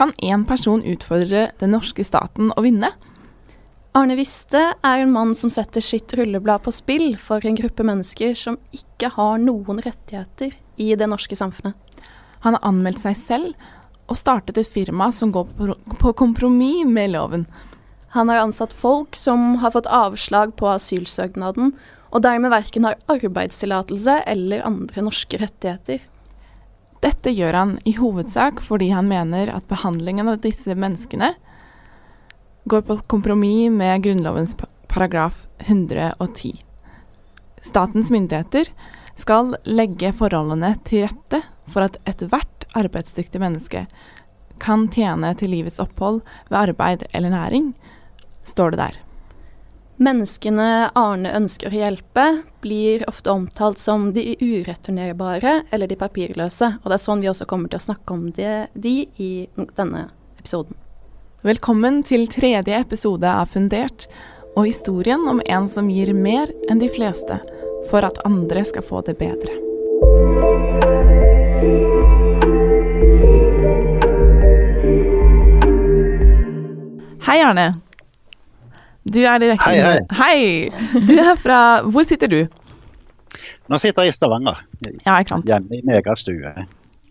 Kan én person utfordre den norske staten og vinne? Arne Viste er en mann som setter sitt rulleblad på spill for en gruppe mennesker som ikke har noen rettigheter i det norske samfunnet. Han har anmeldt seg selv og startet et firma som går på kompromiss med loven. Han har ansatt folk som har fått avslag på asylsøknaden, og dermed verken har arbeidstillatelse eller andre norske rettigheter. Dette gjør han i hovedsak fordi han mener at behandlingen av disse menneskene går på kompromiss med Grunnlovens paragraf 110. Statens myndigheter skal legge forholdene til rette for at ethvert arbeidsdyktig menneske kan tjene til livets opphold ved arbeid eller næring, står det der. Menneskene Arne ønsker å hjelpe, blir ofte omtalt som de ureturnerbare eller de papirløse. Og det er sånn vi også kommer til å snakke om de, de i denne episoden. Velkommen til tredje episode av Fundert, og historien om en som gir mer enn de fleste for at andre skal få det bedre. Hei, Arne. Du er direkte Hei, hei. Hei! Du er fra Hvor sitter du? Nå sitter jeg i Stavanger, Ja, ikke sant? hjemme i min stue.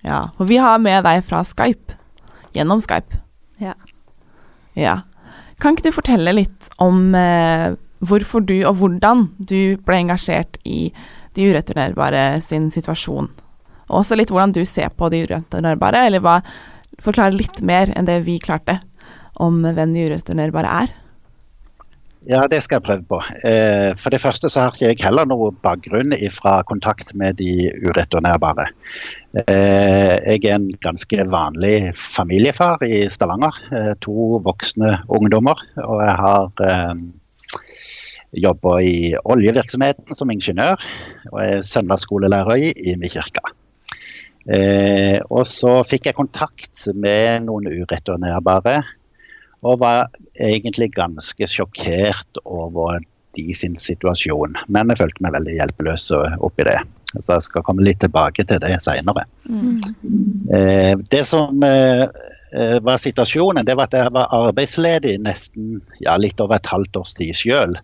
Ja, og vi har med deg fra Skype. Gjennom Skype. Ja. Ja. Kan ikke du fortelle litt om eh, hvorfor du og hvordan du ble engasjert i de ureturnerbare sin situasjon? Og også litt hvordan du ser på de ureturnerbare, eller hva Forklare litt mer enn det vi klarte om hvem de ureturnerbare er. Ja, det skal jeg prøve på. Eh, for det første så har ikke jeg heller noe bakgrunn fra kontakt med de ureturnerbare. Eh, jeg er en ganske vanlig familiefar i Stavanger. Eh, to voksne ungdommer. Og jeg har jobba i oljevirksomheten som ingeniør. Og er søndagsskolelærer i min kirke. Og så fikk jeg kontakt med noen ureturnerbare og var egentlig ganske sjokkert over de sin situasjon. Men jeg følte meg veldig hjelpeløs oppi det. Så jeg skal komme litt tilbake til det senere. Eh, det som eh, var situasjonen, det var at jeg var arbeidsledig nesten ja, litt over et halvt års tid sjøl.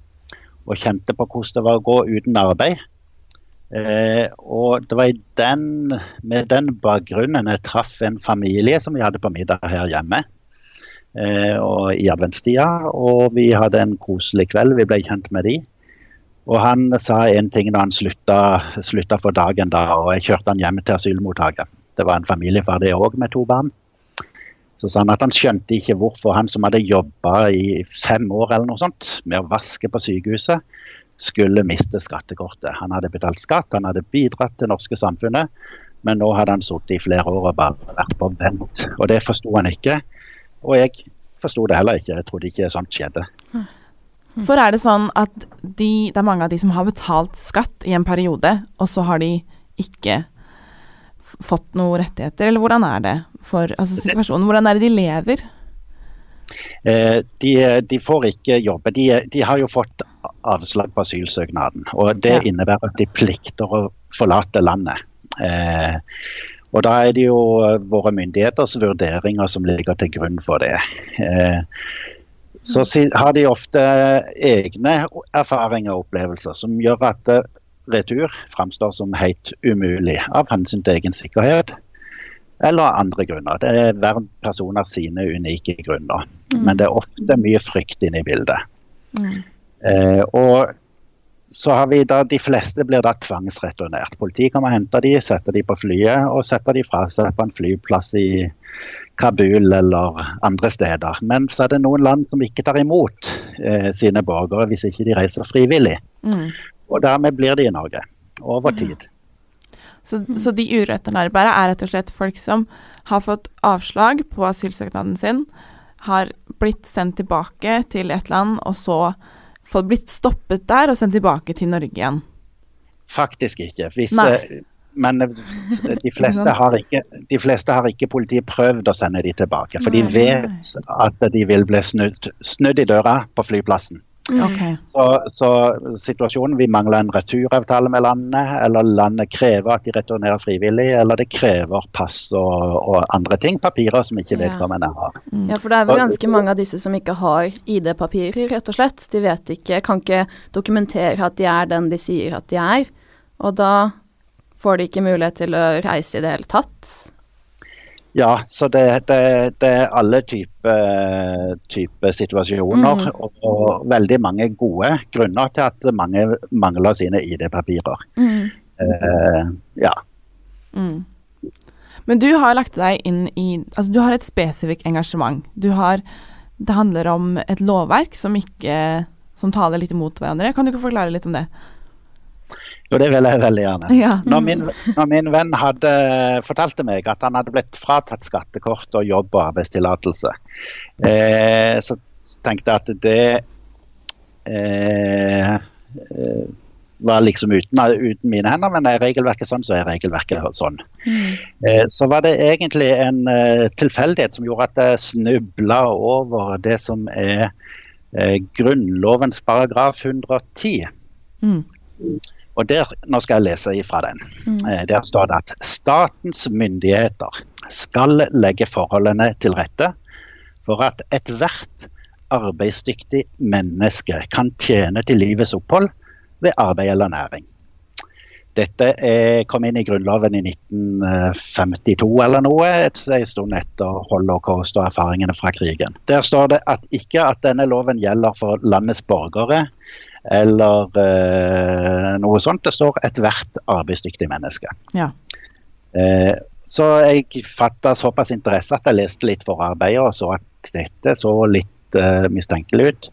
Og kjente på hvordan det var å gå uten arbeid. Eh, og det var i den, med den bakgrunnen jeg traff en familie som vi hadde på middag her hjemme og i adventstida. Og vi hadde en koselig kveld. Vi ble kjent med de. Og han sa en ting da han slutta, slutta for dagen, da, og jeg kjørte han hjem til asylmottaket. Det var en familiefar det òg, med to barn. Så sa han at han skjønte ikke hvorfor han som hadde jobba i fem år eller noe sånt med å vaske på sykehuset, skulle miste skattekortet. Han hadde betalt skatt, han hadde bidratt til norske samfunnet, men nå hadde han sittet i flere år og bare vært på vent. Og det forsto han ikke. Og jeg forsto det heller ikke. Jeg trodde ikke sånt skjedde. For er det sånn at de, det er mange av de som har betalt skatt i en periode, og så har de ikke fått noen rettigheter, eller hvordan er det for altså situasjonen? Hvordan er det de lever? Eh, de, de får ikke jobbe. De, de har jo fått avslag på asylsøknaden. Og det Ja. innebærer at de plikter å forlate landet. Eh, og da er det jo våre myndigheters vurderinger som ligger til grunn for det. Eh, så har de ofte egne erfaringer og opplevelser som gjør at eh, retur framstår som helt umulig av hensyn til egen sikkerhet. Eller andre grunner. Det er hver person har sine unike grunner. Men det er ofte mye frykt inne i bildet. Eh, og så har vi da, De fleste blir da tvangsreturnert. Politiet kommer og henter de, setter de på flyet og setter de fra seg på en flyplass i Kabul eller andre steder. Men så er det noen land som ikke tar imot eh, sine borgere hvis ikke de reiser frivillig. Mm. Og dermed blir de i Norge over tid. Så, så de ureturnerbare er rett og slett folk som har fått avslag på asylsøknaden sin, har blitt sendt tilbake til et land, og så blitt stoppet der og sendt tilbake til Norge igjen. Faktisk ikke. Hvis, eh, men eh, de fleste, har ikke, de fleste har ikke politiet prøvd å sende de tilbake. For de vet at de vil bli snudd, snudd i døra på flyplassen. Mm. Ok. Så, så situasjonen, vi mangler en returavtale med landet, eller landet krever at de returnerer frivillig, eller det krever pass og, og andre ting, papirer som ikke Ja. vedkommende har. Mm. Ja, for det er vel ganske mange av disse som ikke har ID-papirer, rett og slett. De vet ikke, kan ikke dokumentere at de er den de sier at de er. Og da får de ikke mulighet til å reise i det hele tatt. Ja, så det, det, det er alle typer type situasjoner, Mm. og, og veldig mange gode grunner til at mange mangler sine ID-papirer. Mm. Eh, ja. Mm. Men du har lagt deg inn i Altså, du har et spesifikt engasjement. Du har Det handler om et lovverk som ikke Som taler litt imot hverandre. Kan du ikke forklare litt om det? Jo, det vil jeg veldig gjerne. Ja. Når min, når min venn hadde fortalte meg at han hadde blitt fratatt skattekort og jobb- og arbeidstillatelse, eh, så tenkte jeg at det eh, eh, var liksom uten, uten mine hender, men er regelverket sånn, så er regelverket sånn. Mm. Eh, så var det egentlig en eh, tilfeldighet som gjorde at jeg snubla over det som er eh, Grunnlovens paragraf 110. Mm. Og der, Nå skal jeg lese ifra den. Mm. Eh, Der står det at statens myndigheter skal legge forholdene til rette for at ethvert arbeidsdyktig menneske kan tjene til livets opphold ved arbeid eller næring. Dette er, kom inn i Grunnloven i 1952 eller noe, en stund etter holocaust og erfaringene fra krigen. Der står det at ikke at denne loven gjelder for landets borgere eller eh, noe sånt. Det står ethvert arbeidsdyktig menneske. Ja. Eh, så jeg fatta såpass interesse at jeg leste litt forarbeidet og så at dette så litt eh, mistenkelig ut.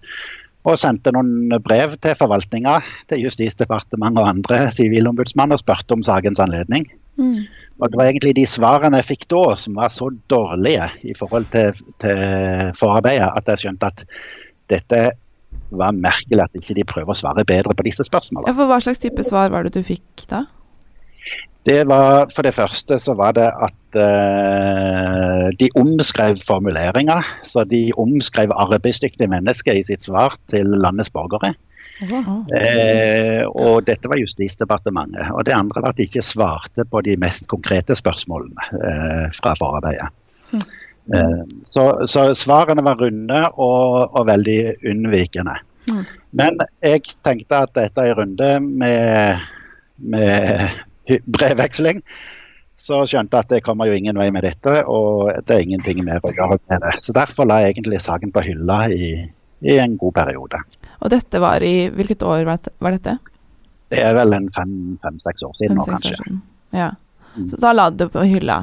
Og sendte noen brev til forvaltninga, til Justisdepartementet og andre sivilombudsmann og spurte om sakens anledning. Mm. Og det var egentlig de svarene jeg fikk da som var så dårlige i forhold til, til forarbeidet, at jeg skjønte at dette var merkelig at ikke de prøver å svare bedre på disse spørsmålene. ja, for hva slags type svar var det du fikk da? Det var, For det første så var det at uh, de omskrev formuleringer. Så de omskrev arbeidsdyktige mennesker i sitt svar til landets borgere. Eh, og dette var Justisdepartementet. Og det andre var at de ikke svarte på de mest konkrete spørsmålene eh, fra forarbeidet. Eh, så, så svarene var runde og, og veldig unnvikende. Mm. Men jeg tenkte at etter en runde med, med brevveksling, så skjønte jeg at det kommer jo ingen vei med dette, og det er ingenting mer å gjøre med det. Så derfor la jeg egentlig saken på hylla i, i en god periode. Og dette var i Hvilket år var dette? Det er vel en fem-seks år siden nå, Fem-seks år siden. Ja. Mm. Så da la du det på hylla.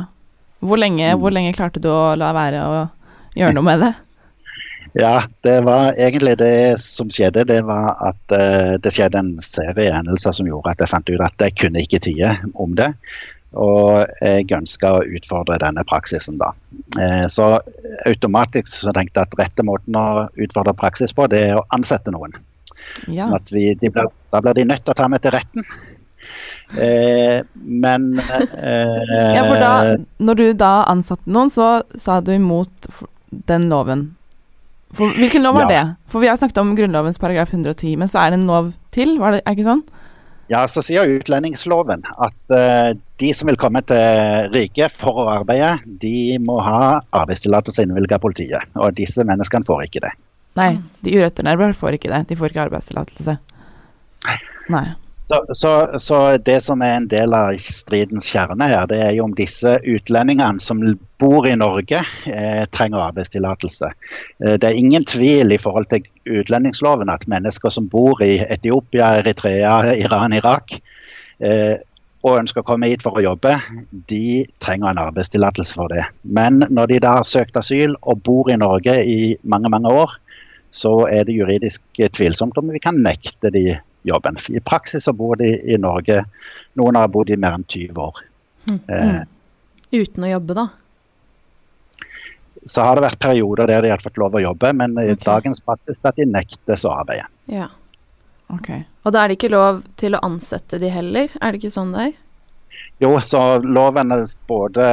Hvor lenge, Mm. hvor lenge klarte du å la være å gjøre noe med det? Ja, det var egentlig det som skjedde. Det var at uh, det skjedde en serie hendelser som gjorde at jeg fant ut at jeg kunne ikke tie om det. Og jeg ønska å utfordre denne praksisen da. Uh, så automatisk så tenkte jeg at rette måten å utfordre praksis på, det er å ansette noen. Ja. Sånn at vi, de blir, da blir de nødt til å ta meg til retten. Eh, men eh, ja, for da, når du da ansatte noen, så sa du imot den loven. For, hvilken lov var Ja. det? For vi har snakket om Grunnlovens paragraf 110, men så er det en lov til, var det, er det ikke sånn? Ja, så sier utlendingsloven at uh, de som vil komme til riket for å arbeide, de må ha arbeidstillatelse innvilget av politiet. Og disse menneskene får ikke det. Nei, de ureturnerbare får ikke det. De får ikke arbeidstillatelse. Nei. Så, så, så det som er en del av stridens kjerne her, det er jo om disse utlendingene som bor i Norge, eh, trenger arbeidstillatelse. Eh, det er ingen tvil i forhold til utlendingsloven at mennesker som bor i Etiopia, Eritrea, Iran, Irak, eh, og ønsker å komme hit for å jobbe, de trenger en arbeidstillatelse for det. Men når de da har søkt asyl og bor i Norge i mange, mange år, så er det juridisk tvilsomt om vi kan nekte de jobben. I praksis så bor de i Norge, noen har bodd i mer enn 20 år. Mm. Eh, Uten å jobbe, da. så har det vært perioder der de har fått lov å jobbe, men i dagens praksis at de nektes å arbeide. Ja. Okay. Og da er det ikke lov til å ansette de heller, er det ikke sånn det er? Jo, så loven både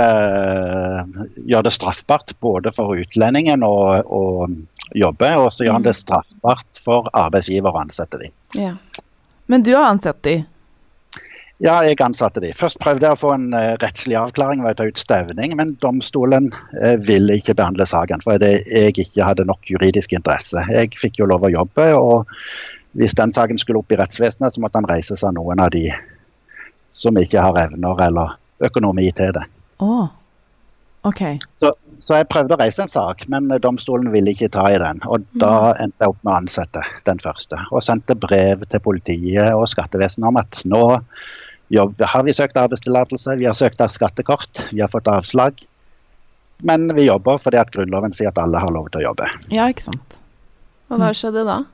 gjør det straffbart både for utlendingen og, og, jobber, og så gjør han det straffbart for arbeidsgiver å ansette dem. Ja. Men du har ansett de? Ja, jeg ansatte de. Først prøvde jeg å få en uh, rettslig avklaring ved å ta ut stevning, men domstolen uh, ville ikke behandle saken fordi jeg ikke hadde nok juridisk interesse. Jeg fikk jo lov å jobbe, og hvis den saken skulle opp i rettsvesenet, så måtte han reises av noen av de som ikke har evner eller økonomi til det. Oh. Ok. Så, så, jeg prøvde å reise en sak, men domstolen ville ikke ta i den. Og da endte jeg opp med å ansette den første. Og sendte brev til politiet og skattevesenet om at nå jobber, har vi søkt arbeidstillatelse, vi har søkt av skattekort, vi har fått avslag. Men vi jobber fordi at Grunnloven sier at alle har lov til å jobbe. Ja, ikke sant. Og hva skjedde da?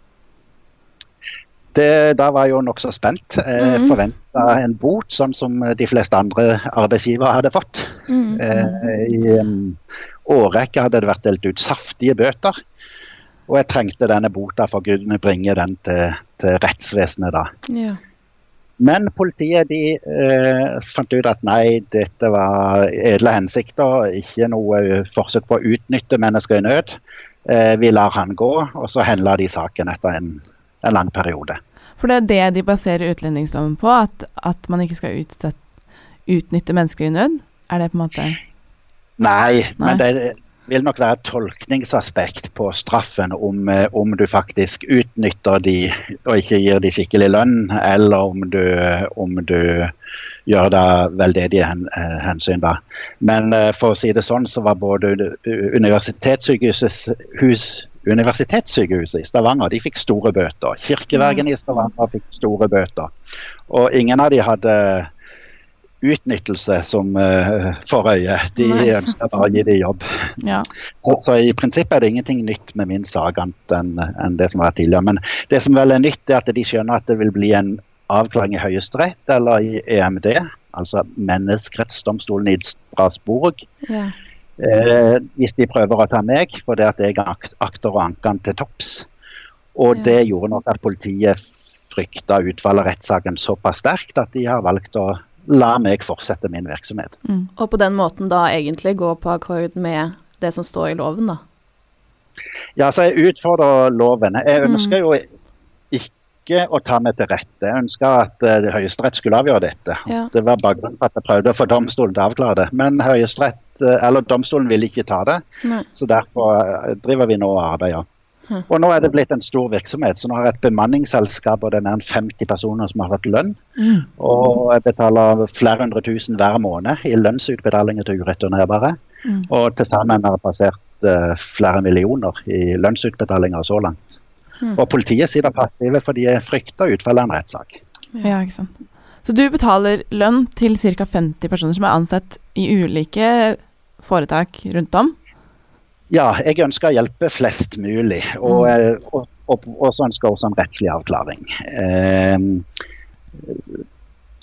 Det, da var jeg jo nokså spent. Jeg mm. forventa en bot, sånn som de fleste andre arbeidsgivere hadde fått. Mm. Eh, I årrekke hadde det vært delt ut saftige bøter. Og jeg trengte denne bota for å kunne bringe den til, til rettsvesenet da. Ja. Men politiet de eh, fant ut at nei, dette var edle hensikter, ikke noe forsøk på å utnytte mennesker i nød. Eh, vi lar han gå, og så henla de saken etter en, en, lang periode. For det er det de baserer utlendingsloven på, at, at man ikke skal utsette, utnytte mennesker i nød? Er det på en måte Nei, nei. men det, vil nok være et tolkningsaspekt på straffen om, eh, om, du faktisk utnytter de og ikke gir de skikkelig lønn, eller om du, om du gjør det veldedige hen, eh, hensyn. da. Men uh, for å si det sånn, så var både universitetssykehuset hus, Universitetssykehuset i Stavanger de fikk store bøter. Kirkevergen i Stavanger fikk store bøter. Og ingen av de hadde utnyttelse som uh, for øye. De bare å gi dem jobb. Ja. Så, så, I prinsippet er det ingenting nytt med min sak annet enn en det som var tidligere. Men det som vel er nytt, er at de skjønner at det vil bli en avklaring i Høyesterett eller i EMD, altså menneskerettsdomstolen i Strasbourg. Ja. Eh, hvis de prøver å ta meg for det at jeg akter å anke den til topps. Og ja. det gjorde nok at politiet frykta utfallet av rettssaken såpass sterkt at de har valgt å la meg fortsette min virksomhet. Mm. Og på den måten da egentlig gå på akkord med det som står i loven, da? Ja, så jeg utfordrer loven. Jeg mm. ønsker jo ikke å ta meg til rette. Jeg ønsker at uh, Høyesterett skulle avgjøre dette. Ja. Det var bakgrunnen for at jeg prøvde å få domstolen til å avklare det. Men Høyesterett, uh, eller domstolen ville ikke ta det, Nei. så derfor uh, driver vi nå og arbeider. Og nå er det blitt en stor virksomhet, så nå har jeg et bemanningsselskap og det er mer enn 50 personer som har fått lønn. Mm. Og jeg betaler flere hundre tusen hver måned i lønnsutbetalinger til ureturnerbare. Mm. Og til sammen har jeg passert uh, flere millioner i lønnsutbetalinger så langt. Mm. Og politiet det passive fordi de frykter utfallet av en rettssak. Ja, ikke sant. Så du betaler lønn til ca. 50 personer som er ansatt i ulike foretak rundt om? Ja, jeg ønsker å hjelpe flest mulig. Og, mm. og, og, og så ønsker jeg også en rettslig avklaring. Eh,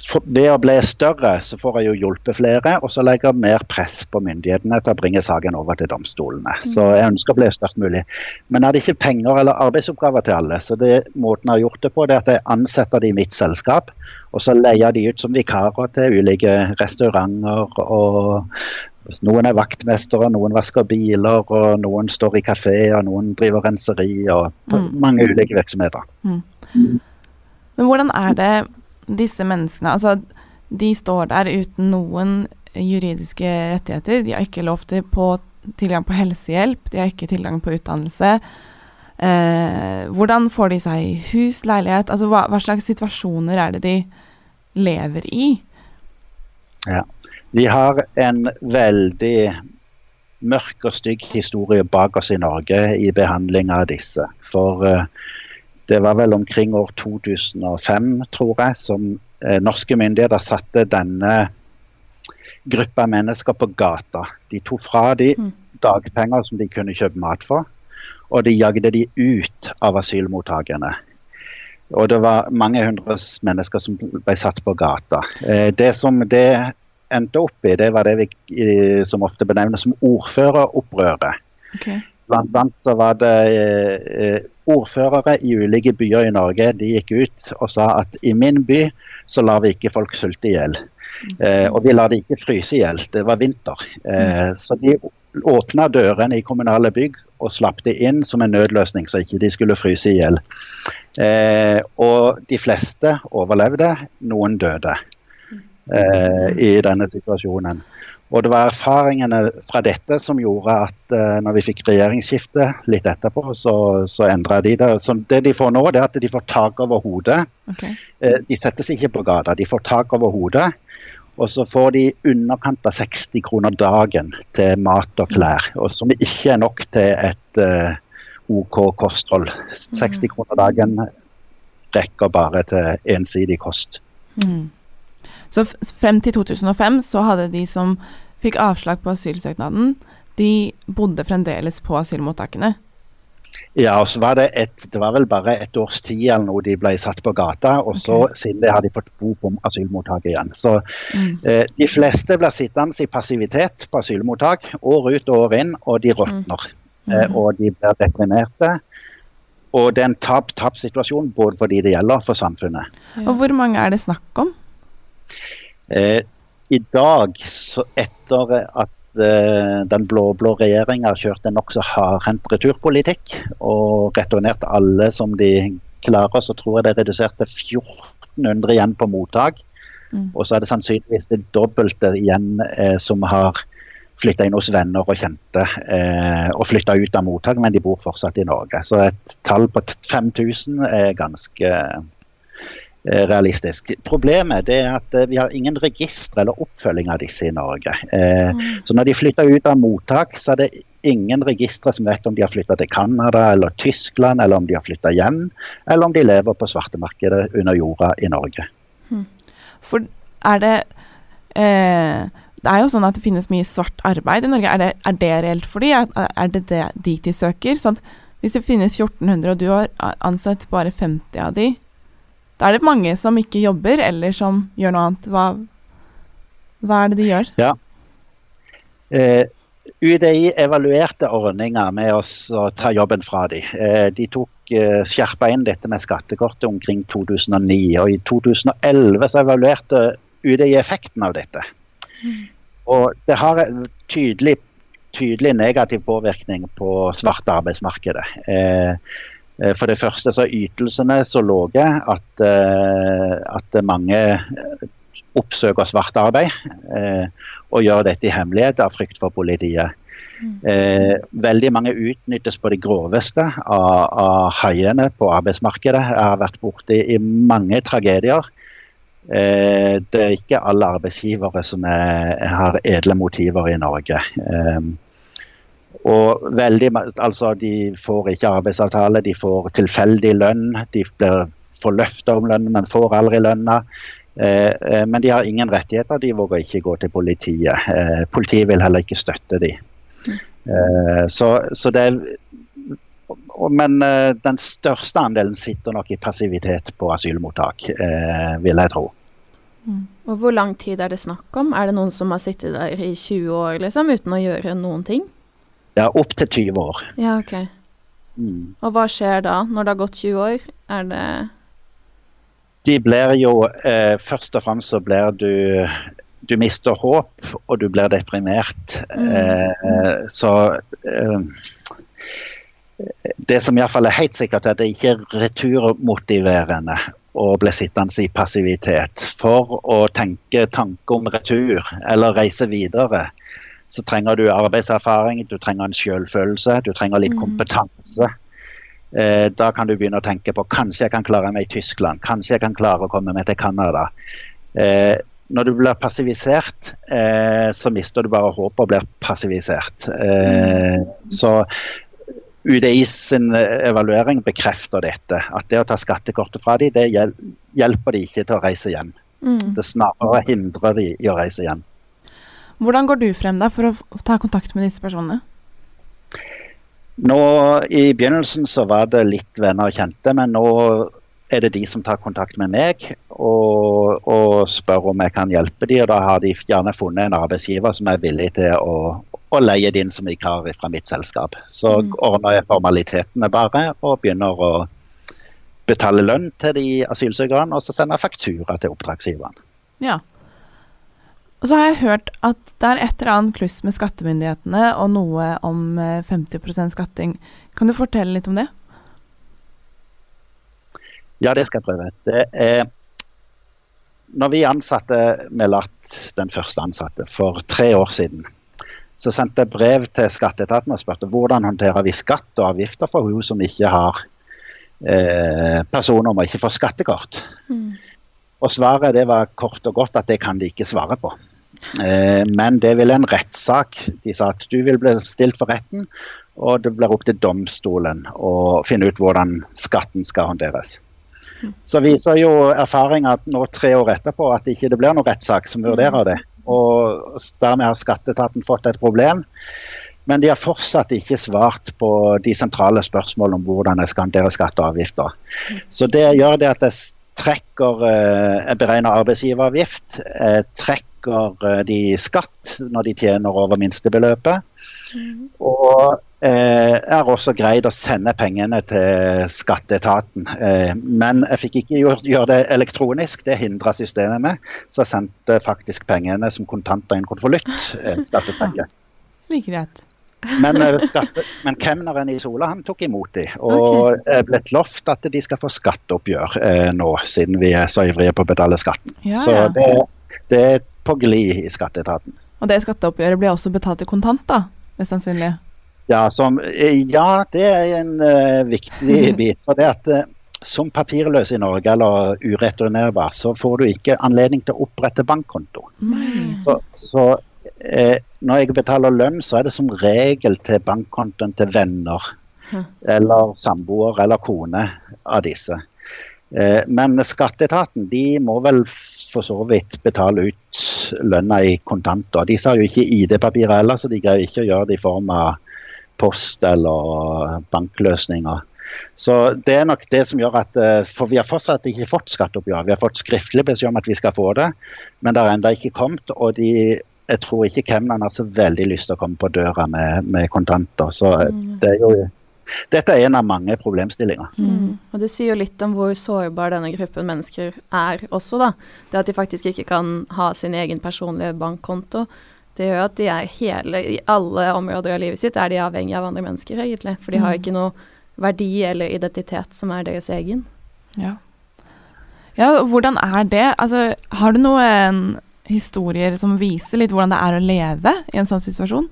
for, ved å bli større, så får jeg jo hjulpet flere, og så legger jeg mer press på myndighetene til å bringe saken over til domstolene. Mm. Så jeg ønsker å bli størst mulig. Men jeg hadde ikke penger eller arbeidsoppgaver til alle. Så det måten jeg har gjort det på, det er at jeg ansetter de i mitt selskap. Og så leier de ut som vikarer til ulike restauranter og noen er vaktmestere, noen vasker biler, og noen står i kafé, og noen driver renseri, og mm. mange ulike virksomheter. Mm. Men hvordan er det disse menneskene Altså, de står der uten noen juridiske rettigheter. De har ikke lov til på tilgang på helsehjelp, de har ikke tilgang på utdannelse. Eh, hvordan får de seg hus, leilighet? Altså, hva, hva slags situasjoner er det de lever i? Ja. Vi har en veldig mørk og stygg historie bak oss i Norge i behandling av disse. For uh, det var vel omkring år 2005, tror jeg, som uh, norske myndigheter satte denne gruppa mennesker på gata. De tok fra de mm. dagpenger som de kunne kjøpe mat for, og de jagde de ut av asylmottakene. Og det var mange hundre mennesker som ble satt på gata. Uh, det som det endte opp i, det var det vi som ofte benevnes som ordføreropprøret. Okay. Blant annet så var det eh, ordførere i ulike byer i Norge de gikk ut og sa at i min by så lar vi ikke folk sulte i hjel. Eh, og vi lar de ikke fryse i hjel. Det var vinter. Eh, så de åpna dørene i kommunale bygg og slapp de inn som en nødløsning, så ikke de skulle fryse i hjel. Eh, og de fleste overlevde, noen døde eh, i denne situasjonen. Og det var erfaringene fra dette som gjorde at eh, når vi fikk regjeringsskifte litt etterpå, så, så endra de det. Så det de får nå, det er at de får tak over hodet. Okay. Eh, de settes ikke på gata, de får tak over hodet. Og så får de underkant av 60 kroner dagen til mat og klær. Og som ikke er nok til et eh, OK kosthold. 60 mm. kroner dagen rekker bare til ensidig kost. Mm. Så frem til 2005 så hadde de som fikk avslag på asylsøknaden, de bodde fremdeles på asylmottakene. Ja, og så var det et, det var vel bare et års tid eller noe de ble satt på gata. Og så okay. siden det har de fått bo på asylmottak igjen. Så mm. eh, de fleste blir sittende i passivitet på asylmottak år ut og år inn, og de råtner. Mm. Eh, og de blir deprimerte. Og det er en tap-tap-situasjon både for de det gjelder, for samfunnet. Ja. Og hvor mange er det snakk om? Eh, I dag, så etter at eh, den blå-blå regjeringa kjørte en nokså hardhendt returpolitikk og returnerte alle som de klarer, så tror jeg det er redusert til 1400 igjen på mottak. Mm. Og så er det sannsynligvis det dobbelte igjen eh, som har flytta inn hos venner og kjente eh, og flytta ut av mottak, men de bor fortsatt i Norge. Så et tall på 5000 er ganske realistisk. Problemet er at eh, vi har ingen registre eller oppfølging av disse i Norge. Eh, mm. Så når de flytter ut av mottak, så er det ingen registre som vet om de har flytta til Canada eller Tyskland, eller om de har flytta hjem, eller om de lever på svartemarkedet under jorda i Norge. Mm. For er det eh, Det er jo sånn at det finnes mye svart arbeid i Norge. Er det, er det reelt for de? Er, er det, det dit de søker? Sånn hvis det finnes 1400 og du har ansatt bare 50 av de, da er det mange som ikke jobber, eller som gjør noe annet. Hva, hva er det de gjør? Ja. Eh, UDI evaluerte ordninga med å ta jobben fra dem. Eh, de tok eh, skjerpa inn dette med skattekortet omkring 2009. Og i 2011 så evaluerte UDI effekten av dette. Mm. Og det har tydelig, tydelig negativ påvirkning på svarte arbeidsmarkedet. Eh, for det første så er ytelsene så lave at, eh, at, mange eh, oppsøker svart arbeid og gjør dette i hemmelighet av frykt for politiet. Mm. veldig mange utnyttes på det groveste av, av haiene på arbeidsmarkedet. Jeg har vært borti i mange tragedier. det er ikke alle arbeidsgivere som er, har edle motiver i Norge. Og veldig, altså De får ikke arbeidsavtale, de får tilfeldig lønn. De får løfter om lønn, men får aldri lønna. Eh, eh, men de har ingen rettigheter, de våger ikke gå til politiet. Eh, politiet vil heller ikke støtte dem. Eh, så, så, det Men eh, den største andelen sitter nok i passivitet på asylmottak, eh, vil jeg tro. Mm. Og Hvor lang tid er det snakk om? Er det noen som har sittet der i 20 år liksom, uten å gjøre noen ting? Ja, opptil 20 år. Ja, ok. Mm. Og hva skjer da, når det har gått 20 år? Er det De blir jo eh, Først og fremst så blir du Du mister håp, og du blir deprimert. Mm. Eh, så eh, Det som iallfall er helt sikkert, er at det ikke er returmotiverende å bli sittende i passivitet. For å tenke tanke om retur eller reise videre, så trenger du arbeidserfaring, du trenger en selvfølelse, du trenger litt mm. kompetanse. Eh, da kan du begynne å tenke på kanskje jeg kan klare meg i Tyskland, kanskje jeg kan klare å komme meg til Canada. Eh, når du blir passivisert, eh, så mister du bare håpet og blir passivisert. Eh, mm. Så UDI sin evaluering bekrefter dette. At det å ta skattekortet fra dem, det hjelper de ikke til å reise hjem. Mm. Det snarere hindrer de i å reise hjem. Hvordan går du frem da for å ta kontakt med disse personene? Nå, I begynnelsen så var det litt venner og kjente, men nå er det de som tar kontakt med meg og, og spør om jeg kan hjelpe dem. Og da har de gjerne funnet en arbeidsgiver som er villig til å, å leie det inn som vikar fra mitt selskap. Så mm. ordner jeg formalitetene bare og begynner å betale lønn til de asylsøkerne, og så sender jeg faktura til oppdragsgiveren. Ja, Og så har jeg hørt at det er et eller annet kluss med skattemyndighetene og noe om 50% skatting. Kan du fortelle litt om det? Ja, det skal jeg prøve. Det er når vi ansatte Melat, den første ansatte, for tre år siden, så sendte jeg brev til skatteetaten og spurte hvordan håndterer vi skatt og avgifter for hun som ikke har eh, personnummer, ikke får skattekort. Mm. Og svaret det var kort og godt at det kan de ikke svare på. Eh, men det vil en rettssak. De sa at du vil bli stilt for retten, og det blir opp til domstolen å finne ut hvordan skatten skal håndteres. Så viser jo erfaringa nå tre år etterpå at ikke det blir noen rettssak som vurderer det. Og dermed har skatteetaten fått et problem. Men de har fortsatt ikke svart på de sentrale spørsmålene om hvordan jeg skal håndtere skatter og avgifter. Så det gjør det at jeg trekker Jeg eh, beregner arbeidsgiveravgift. Jeg trekker eh, de skatt når de tjener over minstebeløpet. Mm. Og Eh, jeg har også greid å sende pengene til skatteetaten. Eh, men jeg fikk ikke gjøre det elektronisk, det hindra systemet med. Så jeg sendte faktisk pengene som kontanter i en konvolutt. Eh, like greit. Men, men kemneren i Sola han tok imot de, og okay. blitt lovt at de skal få skatteoppgjør eh, nå, siden vi er så ivrige på å betale skatten. Ja, så det, det, på glid i skatteetaten. Og det skatteoppgjøret blir også betalt i kontant, da? Mest sannsynlig? Ja, som, eh, ja, det er en uh, viktig bit. for det at uh, Som papirløs i Norge eller ureturnerbar, så får du ikke anledning til å opprette bankkonto. Så, så uh, når jeg betaler lønn, så er det som regel til bankkontoen til venner. Eller samboer eller kone av disse. Men skatteetaten de må vel for så vidt betale ut lønna i kontanter. De har jo ikke ID-papirer heller, så de greier ikke å gjøre det i form av post eller bankløsninger. Så Det er nok det som gjør at eh, For vi har fortsatt ikke fått skatteoppgjør. Vi har fått skriftlig beskjed om at vi skal få det, men det har ennå ikke kommet. og de, jeg tror ikke kemneren har så veldig lyst til å komme på døra med, med kontanter. Så mm. det er jo dette er en av mange problemstillinger. Mm. Og Det sier jo litt om hvor sårbar denne gruppen mennesker er også, da. Det at de faktisk ikke kan ha sin egen personlige bankkonto. Det gjør at de er hele, i alle områder av livet sitt er de avhengig av andre mennesker, egentlig. For de har mm. ikke noe verdi eller identitet som er deres egen. Ja. ja, hvordan er det? Altså, har du noen historier som viser litt hvordan det er å leve i en sånn situasjon?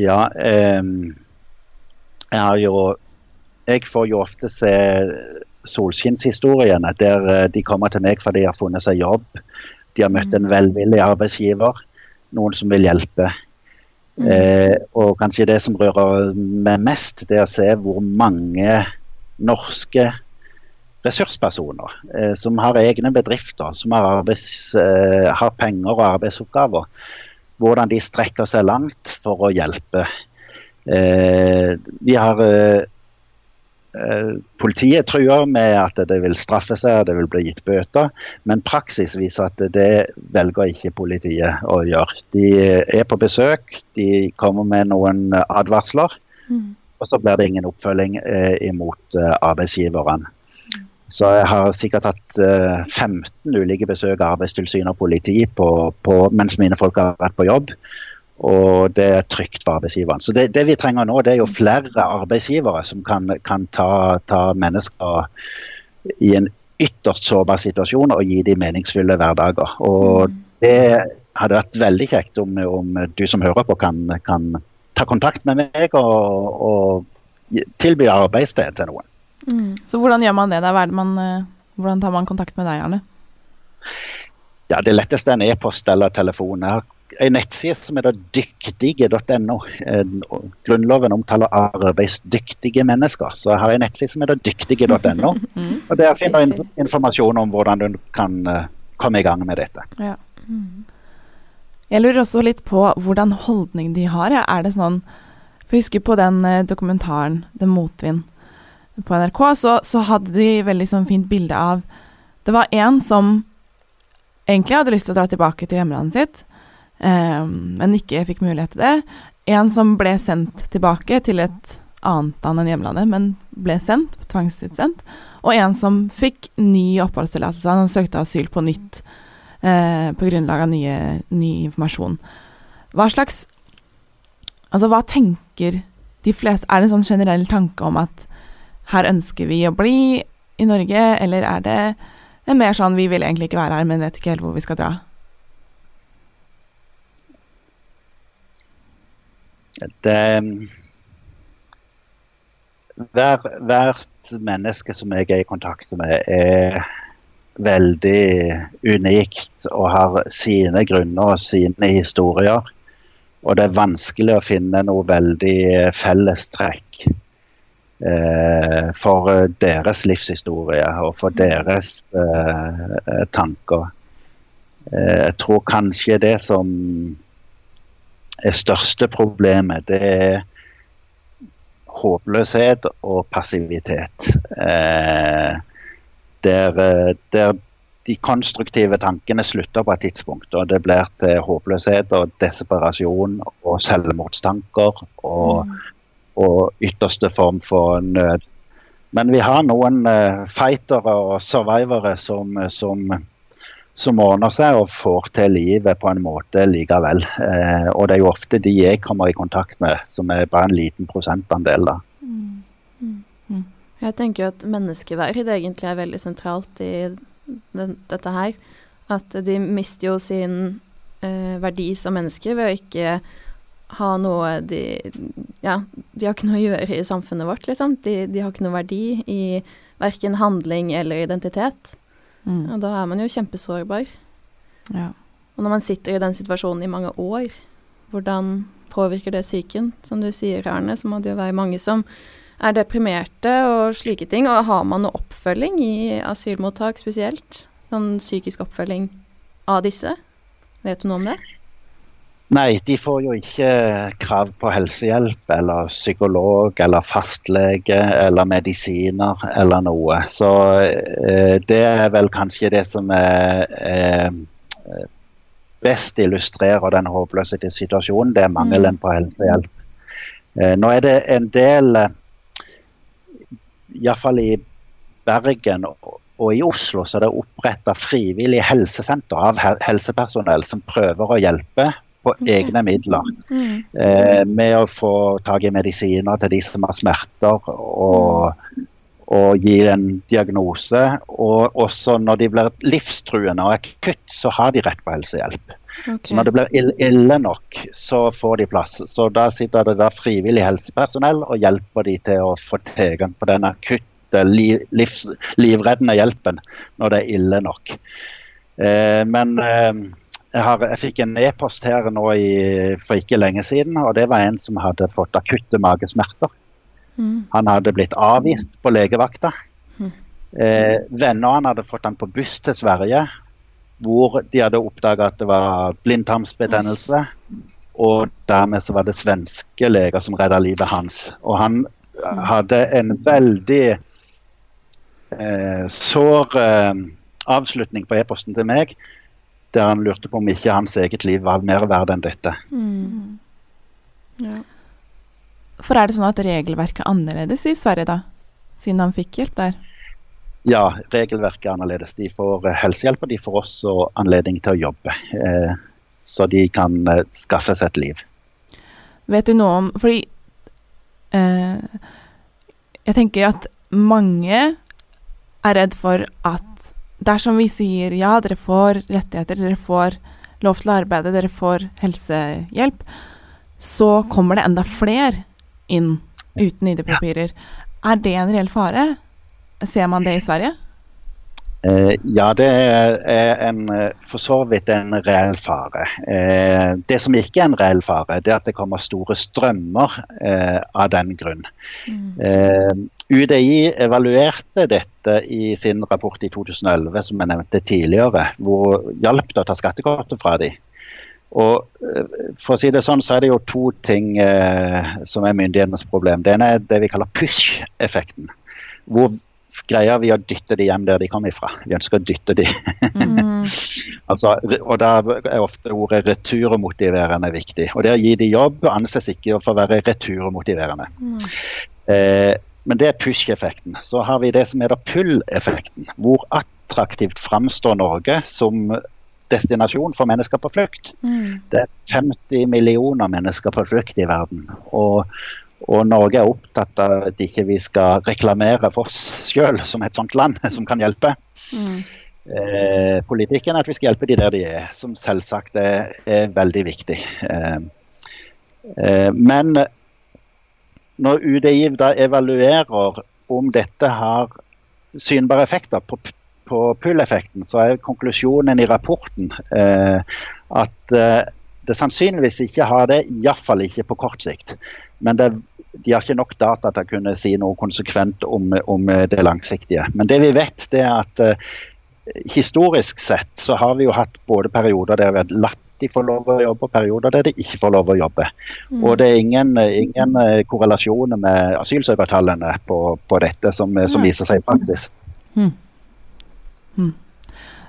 Ja, eh, jeg har jo Jeg får jo ofte se solskinnshistoriene der eh, de kommer til meg fordi de har funnet seg jobb de har møtt en velvillig arbeidsgiver, noen som vil hjelpe. Mm. Eh, og kanskje det som rører meg mest, det er å se hvor mange norske ressurspersoner eh, som har egne bedrifter, som har, arbeids, eh, har, penger og arbeidsoppgaver, hvordan de strekker seg langt for å hjelpe. Eh, vi har eh, Eh, politiet truer med at det vil straffe seg det vil bli gitt bøter, men praksis viser at det velger ikke politiet å gjøre. De er på besøk, de kommer med noen advarsler, mm. og så blir det ingen oppfølging eh, imot eh, arbeidsgiveren. Så jeg har sikkert hatt eh, 15 ulike besøk av Arbeidstilsynet og politi på, på, mens mine folk har vært på jobb og det er trygt for arbeidsgiveren. Så det, det, vi trenger nå, det er jo flere arbeidsgivere som kan, kan ta, ta, mennesker i en ytterst sårbar situasjon og gi dem meningsfulle hverdager. Og det hadde vært veldig kjekt om, om du som hører på kan, kan, ta kontakt med meg og, og tilby arbeidssted til noen. Mm. Så hvordan gjør man det? man, eh, hvordan tar man kontakt med deg, Arne? Ja, Det letteste er en e-post eller telefon. Jeg har en nettside som heter dyktige.no. Grunnloven omtaler arbeidsdyktige mennesker, så jeg har en nettside som heter dyktige.no. Mm. og Der finner du informasjon om hvordan du kan uh, komme i gang med dette. Ja. Mm. Jeg lurer også litt på hvordan holdning de har. Er det sånn For jeg husker på den dokumentaren 'Det motvind' på NRK, så, så hadde de veldig sånn fint bilde av Det var en som egentlig hadde lyst til å dra tilbake til hjemlandet sitt, eh, men ikke fikk mulighet til det. En som ble sendt tilbake til et annet land enn hjemlandet, men ble sendt, tvangsutsendt. Og en som fikk ny oppholdstillatelse. Han søkte asyl på nytt eh, på grunnlag av nye, ny informasjon. Hva slags Altså, hva tenker de fleste Er det en sånn generell tanke om at her ønsker vi å bli i Norge, eller er det mer sånn vi vil egentlig ikke være her, men vet ikke helt hvor vi skal dra? det hver, Hvert menneske som jeg er i kontakt med, er veldig unikt og har sine grunner og sine historier. Og det er vanskelig å finne noe veldig fellestrekk for deres livshistorie og for deres eh, tanker. Eh, jeg tror kanskje det som er største problemet, det er håpløshet og passivitet. Eh, der, der, de konstruktive tankene slutter på et tidspunkt, og det blir til håpløshet og desperasjon og selvmordstanker og, mm. Og ytterste form for nød. Men vi har noen uh, fightere og survivere som, som som ordner seg og får til livet på en måte likevel. Eh, og det er jo ofte de jeg kommer i kontakt med, som er bare en liten prosentandel. da. Mm. Mm. Mm. Jeg tenker jo at menneskeverd egentlig er veldig sentralt i den, dette her. At de mister jo sin eh, verdi som mennesker ved å ikke ha noe de Ja, de har ikke noe å gjøre i samfunnet vårt, liksom. De, de har ikke noe verdi i verken handling eller identitet. Mm. Og da er man jo kjempesårbar. Ja. Og når man sitter i den situasjonen i mange år, hvordan påvirker det psyken? Som du sier, Arne, så må det jo være mange som er deprimerte og slike ting. Og har man noe oppfølging i asylmottak spesielt? Sånn psykisk oppfølging av disse? Vet du noe om det? Nei, de får jo ikke krav på helsehjelp eller psykolog eller fastlege eller medisiner eller noe. Så eh, det er vel kanskje det som er, eh, best illustrerer den håpløse situasjonen. Det er mangelen på helsehjelp. Eh, nå er det en del, iallfall i Bergen og i Oslo, så er det oppretta frivillig helsesenter av helsepersonell som prøver å hjelpe på egne midler. Eh, med å få tak i medisiner til de som har smerter, og, og gi en diagnose. Og også når de blir livstruende og akutt, så har de rett på helsehjelp. Okay. Så når det blir ille nok, så får de plass. Så da sitter det der frivillig helsepersonell og hjelper de til å få tilgang på den akutte, liv, livs, livreddende hjelpen når det er ille nok. Eh, men eh, jeg, har, jeg, fikk en e-post her nå i, for ikke lenge siden, og det var en som hadde fått akutte magesmerter. Mm. Han hadde blitt avvist på legevakta. Mm. Eh, Vennene hadde fått han på buss til Sverige, hvor de hadde oppdaga at det var blindtarmsbetennelse. Og dermed så var det svenske leger som redda livet hans. Og han mm. hadde en veldig eh, sår eh, avslutning på e-posten til meg der han lurte på om ikke hans eget liv var mer verd enn dette. Mm. Ja. For er det sånn at regelverket er annerledes i Sverige, da? Siden han fikk hjelp der? Ja, regelverket er annerledes. De får eh, helsehjelp, og de får også anledning til å jobbe. Eh, så de kan eh, skaffe seg et liv. Vet du noe om Fordi eh, jeg tenker at mange er redd for at dersom vi sier ja, dere får rettigheter, dere får lov til å arbeide, dere får helsehjelp, så kommer det enda flere inn uten ID-papirer. Er det en reell fare? Ser man det i Sverige? Eh, ja, det er en, for så vidt en reell fare. Eh, det som ikke er en reell fare, det er at det kommer store strømmer eh, av den grunn. Mm. UDI evaluerte dette i sin rapport i 2011, som jeg nevnte tidligere, hvor hjalp det å ta skattekortet fra dem. Og for å si det sånn, så er det jo to ting eh, som er myndighetenes problem. Det ene er det vi kaller push-effekten. Hvor greier vi å dytte de hjem der de kom ifra. Vi ønsker å dytte de. Mm. altså, og Da er ofte ordet returmotiverende viktig. Og Det å gi de jobb anses ikke for å være returmotiverende. Mm. Eh, men det er push-effekten. Så har vi det som heter pull-effekten. Hvor attraktivt framstår Norge som destinasjon for mennesker på flukt. Mm. Det er 50 millioner mennesker på flukt i verden. Og, og Norge er opptatt av at ikke vi skal reklamere for oss sjøl som et sånt land som kan hjelpe. Mm. Eh, politikken er at vi skal hjelpe de der de er, som selvsagt er, er veldig viktig. Eh, eh, men når UDI da evaluerer om dette har synbare effekter på, på pull-effekten, så er konklusjonen i rapporten eh, at eh, det sannsynligvis ikke har det, iallfall ikke på kort sikt. Men det, de har ikke nok data til å kunne si noe konsekvent om, om det langsiktige. Men det vi vet, det er at uh, historisk sett så har vi jo hatt både perioder der vi har latt de få lov å jobbe, og perioder der de ikke får lov å jobbe. Mm. Og det er ingen, ingen eh, korrelasjoner med asylsøkertallene på, på dette som, eh, som viser seg i praksis.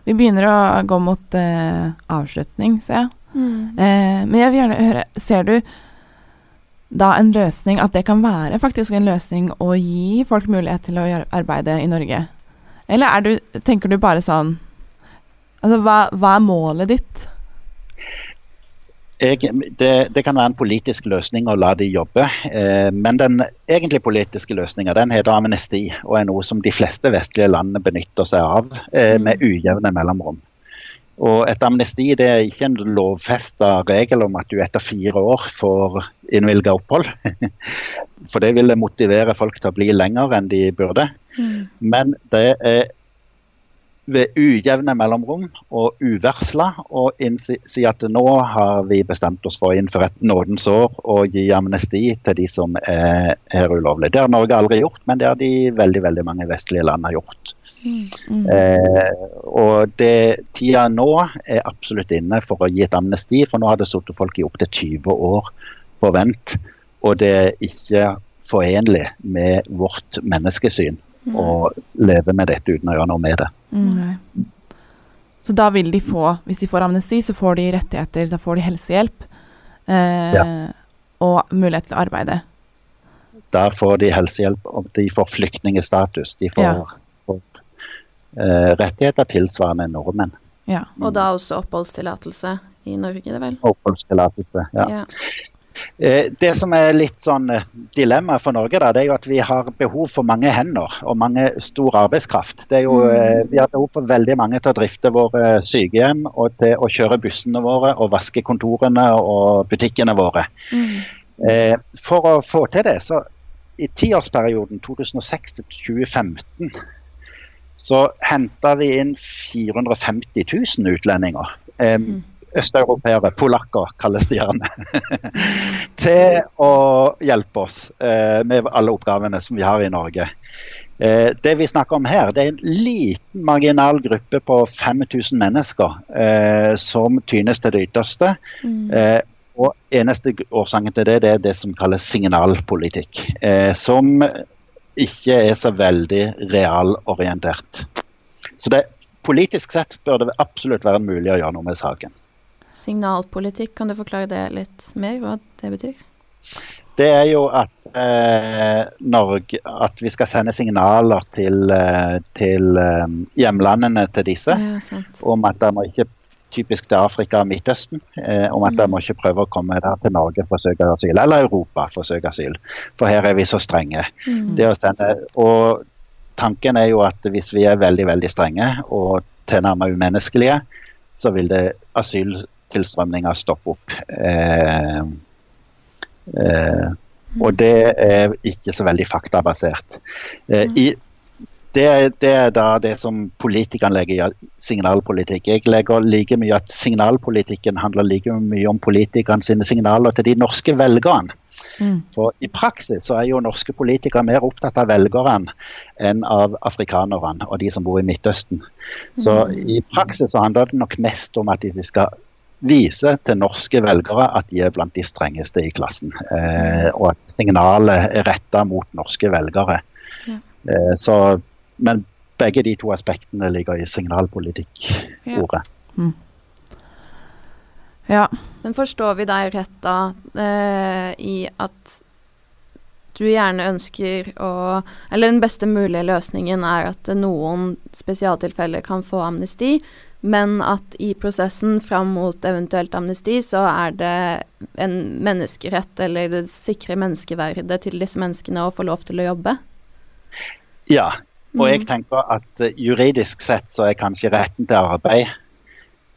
Vi begynner å gå mot eh, avslutning, ser jeg. Mm. Eh, men jeg vil gjerne høre Ser du da en løsning At det kan være faktisk en løsning å gi folk mulighet til å arbeide i Norge? Eller er du, tenker du bare sånn Altså, hva, hva er målet ditt? Jeg, det, det kan være en politisk løsning å la de jobbe, eh, men den egentlig politiske løsninga den heter amnesti, og er noe som de fleste vestlige landene benytter seg av eh, med ujevne mellomrom. Og Et amnesti det er ikke en lovfesta regel om at du etter fire år får innvilga opphold. For det ville motivere folk til å bli lenger enn de burde. Mm. Men det er ved ujevne mellomrom og uvarsla å si at nå har vi bestemt oss for å innføre et nådens år og gi amnesti til de som er her ulovlig. Det har Norge aldri gjort, men det har de veldig veldig mange vestlige land har gjort. Mm. Eh, og det, tida nå er absolutt inne for å gi et amnesti, for nå har det sittet folk i opptil 20 år på vent. Og det er ikke forenlig med vårt menneskesyn å leve med dette uten å gjøre noe med det. Mm, nei. Så da vil de få, hvis de får amnesti, så får de rettigheter, da får de helsehjelp. Eh, Og mulighet til å arbeide. Da får de helsehjelp, og de får flyktningestatus. De får, Ja. Eh, rettigheter tilsvarende nordmenn. Ja. Og da også oppholdstillatelse i Norge, det vel? Oppholdstillatelse. Ja. Ja. Eh, Det som er litt sånn eh, dilemma for Norge, da, det er jo at vi har behov for mange hender og mange stor arbeidskraft. Det jo, eh, vi har behov for veldig mange til å drifte våre sykehjem og til å kjøre bussene våre og vaske kontorene og butikkene våre. Mm. Eh, For å få til det, så i tiårsperioden 2006 til 2015 så henta vi inn 450 000 utlendinger. Eh. Østeuropeere, polakker kalles de gjerne. til å hjelpe oss eh, med alle oppgavene som vi har i Norge. Eh, det vi snakker om her, det er en liten marginal gruppe på 5000 mennesker eh, som tynes til det ytterste. Mm. Eh, og eneste årsaken til det, det er det som kalles signalpolitikk. Eh, som ikke er så veldig realorientert. Så det, politisk sett bør det absolutt være mulig å gjøre noe med saken. Signalpolitikk, kan du forklare det litt mer, hva det betyr? Det er jo at eh, Norge At vi skal sende signaler til, eh, til eh, hjemlandene til disse. Ja, om at de må ikke typisk til Afrika og Midtøsten, eh, om at de må ikke prøve å komme der til Norge for å søke asyl, eller Europa for å søke asyl. For her er vi så strenge. Mm. Sende, og tanken er jo at hvis vi er veldig, veldig strenge og tilnærmet umenneskelige, så vil det asyltilstrømninga stoppe opp. Eh, eh, og det er ikke så veldig faktabasert. Eh, i, det, det er da det som politikerne legger i signalpolitikk. Jeg legger like mye at signalpolitikken handler like mye om politikerne sine signaler til de norske velgerne. Mm. For i praksis så er jo norske politikere mer opptatt av velgerne enn av afrikanerne og de som bor i Midtøsten. Så i praksis så handler det nok mest om at de skal vise til norske velgere at de er blant de strengeste i klassen. Eh, og at signalet er retta mot norske velgere. Ja. Eh, så, men begge de to aspektene ligger i signalpolitikk-ordet. ja. Men forstår vi deg rett da, eh, i at du gjerne ønsker å Eller den beste mulige løsningen er at noen spesialtilfeller kan få amnesti, men at i prosessen fram mot eventuelt amnesti, så er det en menneskerett, eller det sikre menneskeverdet til disse menneskene å få lov til å jobbe? Ja, og jeg tenker at uh, juridisk sett så er kanskje retten til arbeid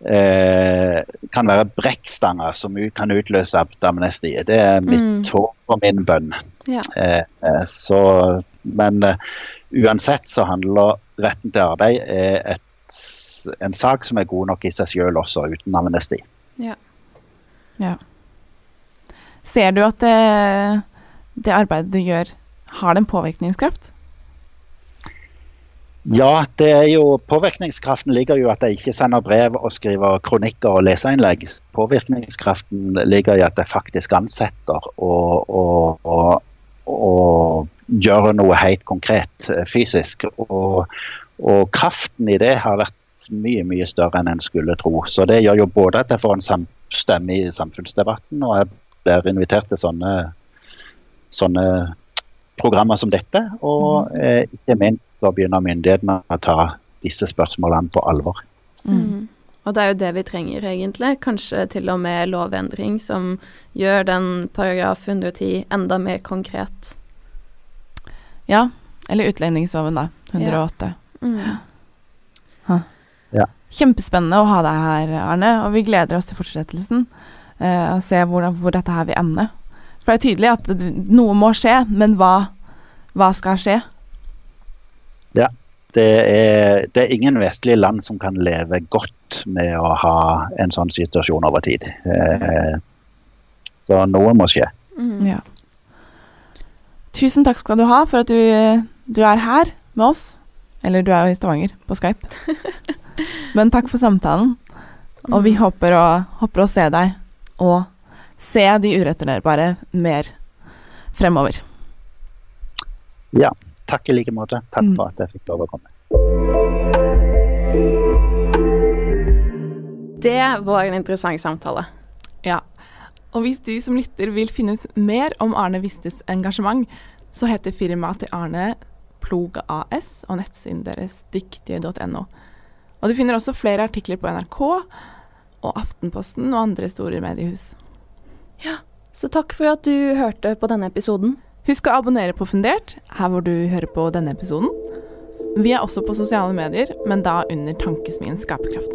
eh, kan være brekkstanger som kan utløse amnesti. Det er mitt mm. håp og min bønn. Ja. Eh, eh så, men uh, uansett så handler retten til arbeid er et, en sak som er god nok i seg selv også, uten amnesti. Ja. ja. Ser du at det, det arbeidet du gjør, har det en påvirkningskraft? Ja, det er jo, påvirkningskraften ligger jo at jeg ikke sender brev og skriver kronikker og leseinnlegg. Påvirkningskraften ligger i at jeg faktisk ansetter og, og, og, og gjør noe helt konkret eh, fysisk. Og, kraften i det har vært mye mye større enn en skulle tro. Så det gjør jo både at jeg får en stemme i samfunnsdebatten, og jeg blir invitert til sånne, sånne programmer som dette. Og mm. eh, ikke minst så begynner myndighetene å ta disse spørsmålene på alvor. Mm. mm. Og det er jo det vi trenger, egentlig. Kanskje til og med lovendring som gjør den paragraf 110 enda mer konkret. Ja. Eller utlendingsloven, da. 108. Ja. Mm. Ja. Kjempespennende å ha deg her, Arne, og vi gleder oss til fortsettelsen. Uh, og se hvor, hvor, dette her vil ende. For det er tydelig at noe må skje, men hva, hva skal skje? Ja. Det er, det er, ingen vestlige land som kan leve godt med å ha en sånn situasjon over tid. Eh, så noe må skje. Mm. Ja. Tusen takk skal du ha for at du, du, er her med oss. Eller du er jo i Stavanger, på Skype. Men takk for samtalen. Og vi mm. håper å, håper å se deg og se de ureturnerbare mer fremover. Ja. Takk i like måte. Takk mm. for at jeg fikk lov å komme. Det var en interessant samtale. Ja. Og hvis du som lytter vil finne ut mer om Arne Vistes engasjement, så heter firmaet til Arne Plog AS, og nettsiden deres dyktige.no. Og du finner også flere artikler på NRK og Aftenposten og andre store mediehus. Ja, så takk for at du hørte på denne episoden. Husk å abonnere på Fundert, her hvor du hører på denne episoden. Vi er også på sosiale medier, men da under Tankesmien Skaperkraft.